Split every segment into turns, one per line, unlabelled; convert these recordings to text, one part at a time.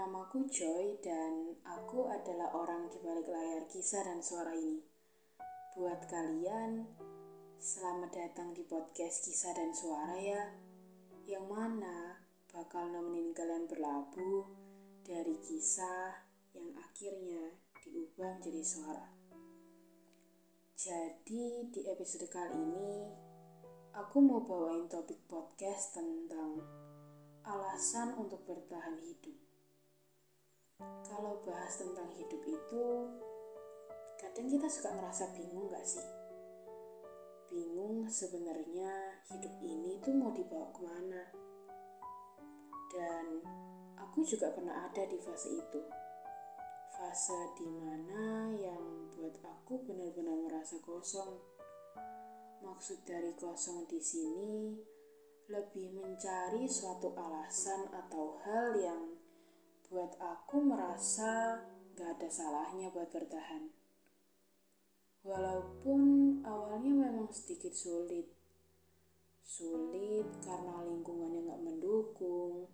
Namaku Joy dan aku adalah orang di balik layar kisah dan suara ini. Buat kalian, selamat datang di podcast kisah dan suara ya, yang mana bakal nemenin kalian berlabuh dari kisah yang akhirnya diubah menjadi suara. Jadi di episode kali ini, aku mau bawain topik podcast tentang alasan untuk bertahan hidup. Kalau bahas tentang hidup itu, kadang kita suka ngerasa bingung gak sih? Bingung sebenarnya hidup ini tuh mau dibawa ke mana? Dan aku juga pernah ada di fase itu. Fase di mana yang buat aku benar-benar merasa kosong. Maksud dari kosong di sini lebih mencari suatu alasan atau hal yang buat aku merasa gak ada salahnya buat bertahan. Walaupun awalnya memang sedikit sulit. Sulit karena lingkungannya gak mendukung.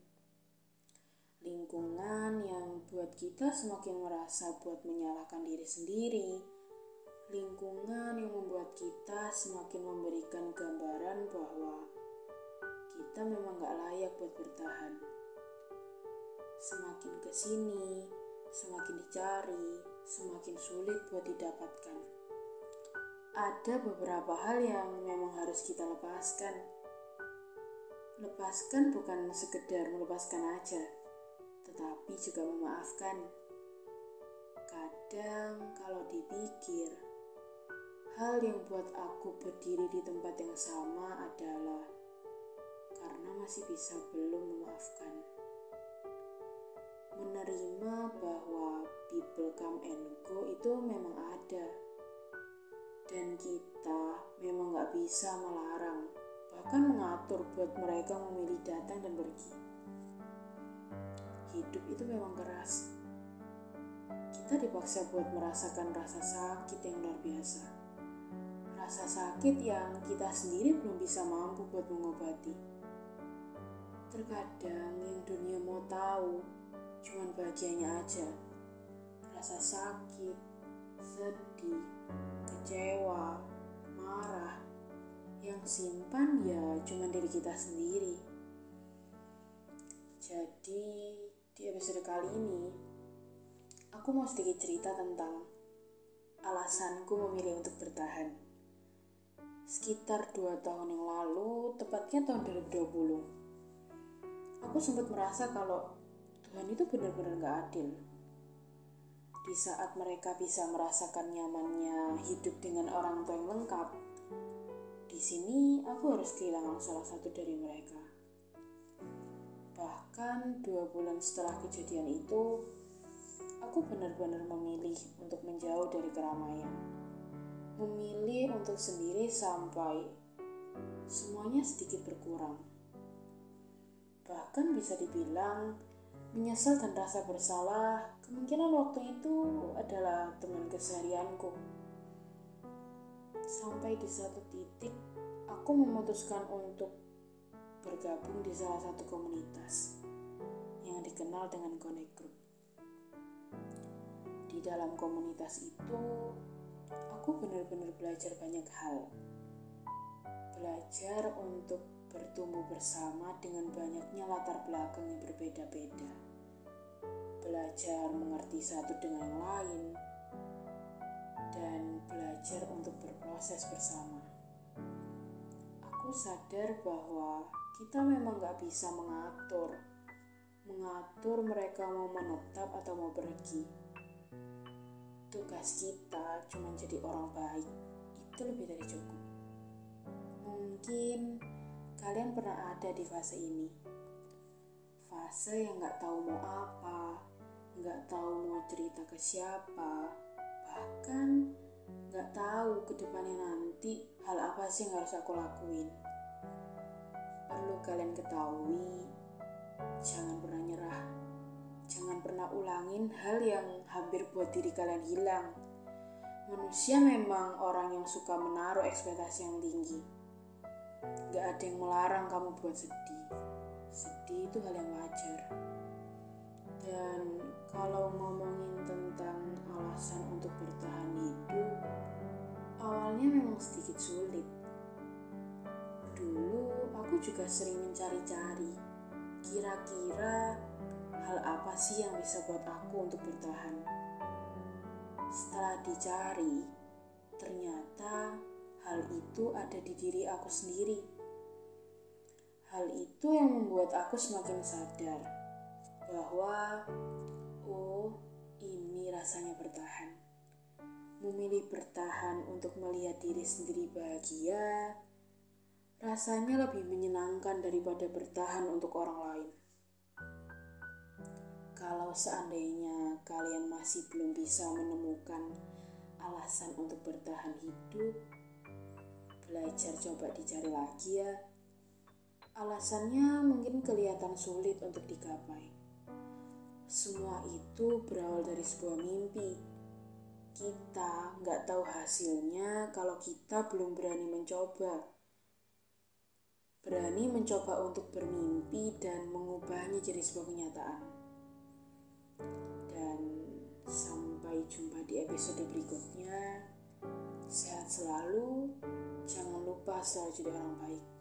Lingkungan yang buat kita semakin merasa buat menyalahkan diri sendiri. Lingkungan yang membuat kita semakin memberikan gambaran bahwa kita memang gak layak buat bertahan semakin ke sini, semakin dicari, semakin sulit buat didapatkan. Ada beberapa hal yang memang harus kita lepaskan. Lepaskan bukan sekedar melepaskan aja, tetapi juga memaafkan. Kadang kalau dipikir, hal yang buat aku berdiri di tempat yang sama adalah karena masih bisa belum memaafkan menerima bahwa people come and go itu memang ada. Dan kita memang gak bisa melarang bahkan mengatur buat mereka memilih datang dan pergi. Hidup itu memang keras. Kita dipaksa buat merasakan rasa sakit yang luar biasa. Rasa sakit yang kita sendiri belum bisa mampu buat mengobati terkadang yang dunia mau tahu cuman bahagianya aja. Rasa sakit, sedih, kecewa, marah, yang simpan ya cuma diri kita sendiri. Jadi di episode kali ini aku mau sedikit cerita tentang alasanku memilih untuk bertahan. Sekitar dua tahun yang lalu, tepatnya tahun 2020, aku sempat merasa kalau Tuhan itu benar-benar gak adil. Di saat mereka bisa merasakan nyamannya hidup dengan orang tua yang lengkap, di sini aku harus kehilangan salah satu dari mereka. Bahkan dua bulan setelah kejadian itu, aku benar-benar memilih untuk menjauh dari keramaian. Memilih untuk sendiri sampai semuanya sedikit berkurang. Bahkan bisa dibilang Menyesal dan rasa bersalah, kemungkinan waktu itu adalah teman keseharianku. Sampai di satu titik, aku memutuskan untuk bergabung di salah satu komunitas yang dikenal dengan Connect Group. Di dalam komunitas itu, aku benar-benar belajar banyak hal. Belajar untuk bertumbuh bersama dengan banyaknya latar belakang yang berbeda-beda. Belajar mengerti satu dengan yang lain, dan belajar untuk berproses bersama. Aku sadar bahwa kita memang gak bisa mengatur, mengatur mereka mau menetap atau mau pergi. Tugas kita cuma jadi orang baik, itu lebih dari cukup. Mungkin Kalian pernah ada di fase ini. Fase yang gak tahu mau apa, gak tahu mau cerita ke siapa, bahkan gak tahu ke depannya nanti hal apa sih yang harus aku lakuin. Perlu kalian ketahui, jangan pernah nyerah. Jangan pernah ulangin hal yang hampir buat diri kalian hilang. Manusia memang orang yang suka menaruh ekspektasi yang tinggi Gak ada yang melarang kamu buat sedih. Sedih itu hal yang wajar. Dan kalau ngomongin tentang alasan untuk bertahan hidup, awalnya memang sedikit sulit. Dulu aku juga sering mencari-cari, kira-kira hal apa sih yang bisa buat aku untuk bertahan. Setelah dicari, ternyata hal itu ada di diri aku sendiri. Hal itu yang membuat aku semakin sadar bahwa, oh, ini rasanya bertahan. Memilih bertahan untuk melihat diri sendiri bahagia rasanya lebih menyenangkan daripada bertahan untuk orang lain. Kalau seandainya kalian masih belum bisa menemukan alasan untuk bertahan hidup, belajar coba dicari lagi ya. Alasannya mungkin kelihatan sulit untuk digapai. Semua itu berawal dari sebuah mimpi. Kita nggak tahu hasilnya kalau kita belum berani mencoba berani mencoba untuk bermimpi dan mengubahnya jadi sebuah kenyataan. Dan sampai jumpa di episode berikutnya. Sehat selalu, jangan lupa selalu jadi orang baik.